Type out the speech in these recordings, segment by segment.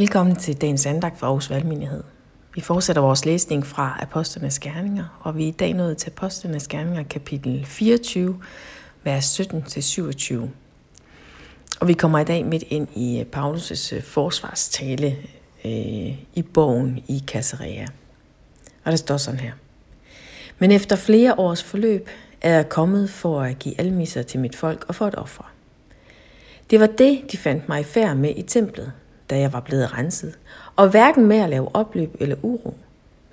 Velkommen til dagens andagt fra Aarhus Valgmenighed. Vi fortsætter vores læsning fra Apostlenes Gerninger, og vi er i dag nået til Apostlenes Gerninger kapitel 24, vers 17-27. Og vi kommer i dag midt ind i øh, Paulus' øh, forsvarstale øh, i bogen i Caesarea. Og der står sådan her. Men efter flere års forløb er jeg kommet for at give almisser til mit folk og for et offer. Det var det, de fandt mig i færd med i templet, da jeg var blevet renset, og hverken med at lave opløb eller uro.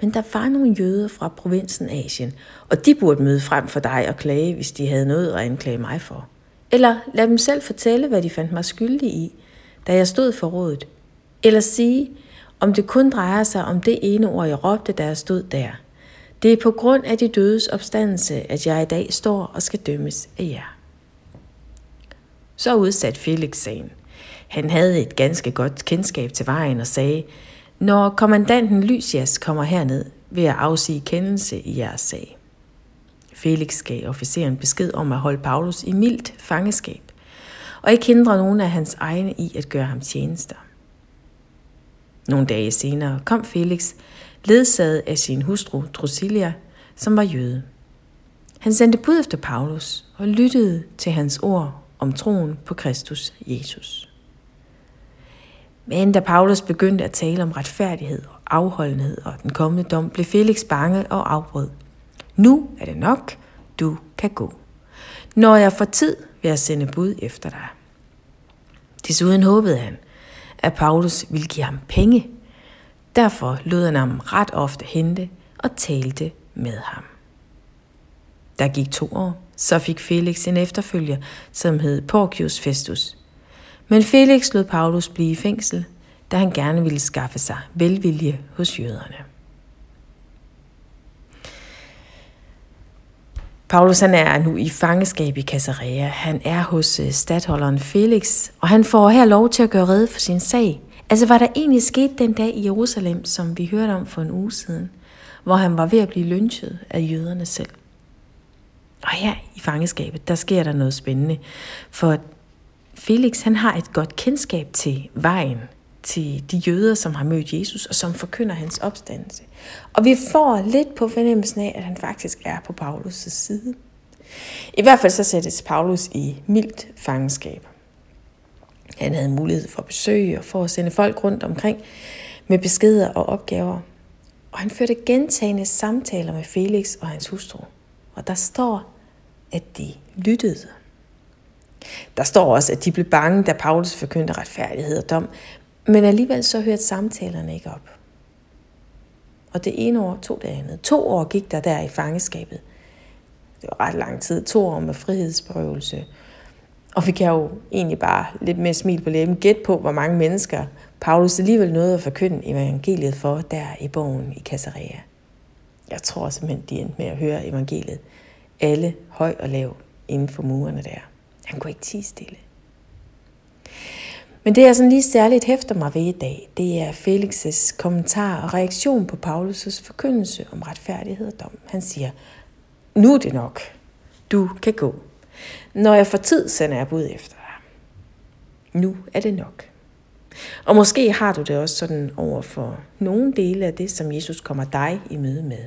Men der var nogle jøder fra provinsen Asien, og de burde møde frem for dig og klage, hvis de havde noget at anklage mig for. Eller lad dem selv fortælle, hvad de fandt mig skyldig i, da jeg stod for rådet. Eller sige, om det kun drejer sig om det ene ord, jeg råbte, da jeg stod der. Det er på grund af de dødes opstandelse, at jeg i dag står og skal dømmes af jer. Så udsat Felix sagen. Han havde et ganske godt kendskab til vejen og sagde, når kommandanten Lysias kommer herned, vil jeg afsige kendelse i jeres sag. Felix gav officeren besked om at holde Paulus i mildt fangeskab, og ikke hindre nogen af hans egne i at gøre ham tjenester. Nogle dage senere kom Felix, ledsaget af sin hustru Drusilla, som var jøde. Han sendte bud efter Paulus og lyttede til hans ord om troen på Kristus Jesus. Men da Paulus begyndte at tale om retfærdighed og afholdenhed og den kommende dom, blev Felix bange og afbrød. Nu er det nok, du kan gå. Når jeg får tid, vil jeg sende bud efter dig. Desuden håbede han, at Paulus ville give ham penge. Derfor lod han ham ret ofte hente og talte med ham. Der gik to år, så fik Felix en efterfølger, som hed Porcius Festus. Men Felix lod Paulus blive i fængsel, da han gerne ville skaffe sig velvilje hos jøderne. Paulus han er nu i fangeskab i Caesarea. Han er hos øh, stattholderen stadholderen Felix, og han får her lov til at gøre red for sin sag. Altså, hvad der egentlig skete den dag i Jerusalem, som vi hørte om for en uge siden, hvor han var ved at blive lynchet af jøderne selv. Og her i fangeskabet, der sker der noget spændende, for Felix han har et godt kendskab til vejen, til de jøder, som har mødt Jesus, og som forkynder hans opstandelse. Og vi får lidt på fornemmelsen af, at han faktisk er på Paulus' side. I hvert fald så sættes Paulus i mildt fangenskab. Han havde mulighed for at besøge og for at sende folk rundt omkring med beskeder og opgaver. Og han førte gentagende samtaler med Felix og hans hustru. Og der står, at de lyttede. Der står også, at de blev bange, da Paulus forkyndte retfærdighed og dom, men alligevel så hørte samtalerne ikke op. Og det ene år tog det andet. To år gik der der i fangeskabet. Det var ret lang tid. To år med frihedsberøvelse. Og vi kan jo egentlig bare lidt mere smil på læben gætte på, hvor mange mennesker Paulus alligevel nåede at forkynde evangeliet for der i bogen i Caesarea. Jeg tror simpelthen, de endte med at høre evangeliet. Alle høj og lav inden for murene der. Han kunne ikke tige stille. Men det, jeg sådan lige særligt hæfter mig ved i dag, det er Felix' kommentar og reaktion på Paulus' forkyndelse om retfærdighed og dom. Han siger, nu er det nok. Du kan gå. Når jeg får tid, sender jeg bud efter dig. Nu er det nok. Og måske har du det også sådan over for nogle dele af det, som Jesus kommer dig i møde med.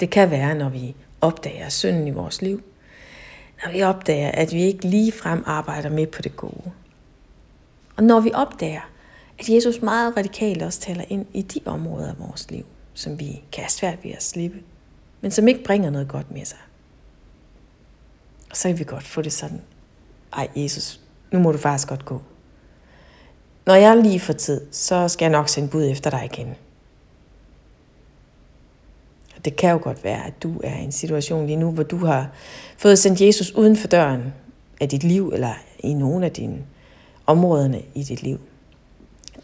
Det kan være, når vi opdager synden i vores liv. Når vi opdager, at vi ikke lige frem arbejder med på det gode. Og når vi opdager, at Jesus meget radikalt også taler ind i de områder af vores liv, som vi kan have svært ved at slippe, men som ikke bringer noget godt med sig. Og så kan vi godt få det sådan, ej Jesus, nu må du faktisk godt gå. Når jeg lige får tid, så skal jeg nok sende bud efter dig igen. Og det kan jo godt være, at du er i en situation lige nu, hvor du har fået sendt Jesus uden for døren af dit liv, eller i nogle af dine områderne i dit liv.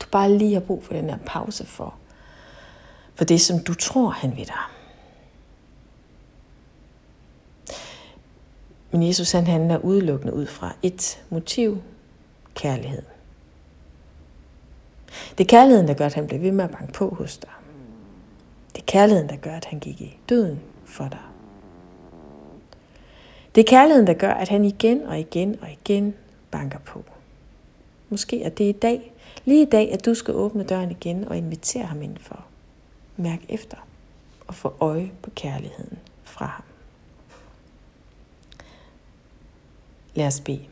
Du bare lige har brug for den her pause for, for det, som du tror, han vil dig. Men Jesus han handler udelukkende ud fra et motiv, kærlighed. Det er kærligheden, der gør, at han bliver ved med at banke på hos dig. Det er kærligheden, der gør, at han gik i døden for dig. Det er kærligheden, der gør, at han igen og igen og igen banker på. Måske er det i dag, lige i dag, at du skal åbne døren igen og invitere ham indenfor. Mærk efter og få øje på kærligheden fra ham. Lad os bede.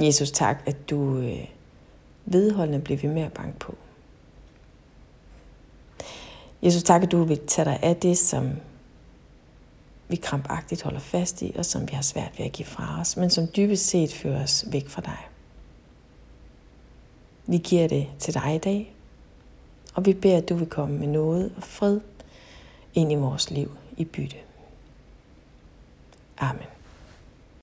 Jesus, tak, at du øh, vedholdende bliver ved med at banke på. Jesus, tak, at du vil tage dig af det, som vi krampagtigt holder fast i, og som vi har svært ved at give fra os, men som dybest set fører os væk fra dig. Vi giver det til dig i dag, og vi beder, at du vil komme med noget og fred ind i vores liv i bytte. Amen.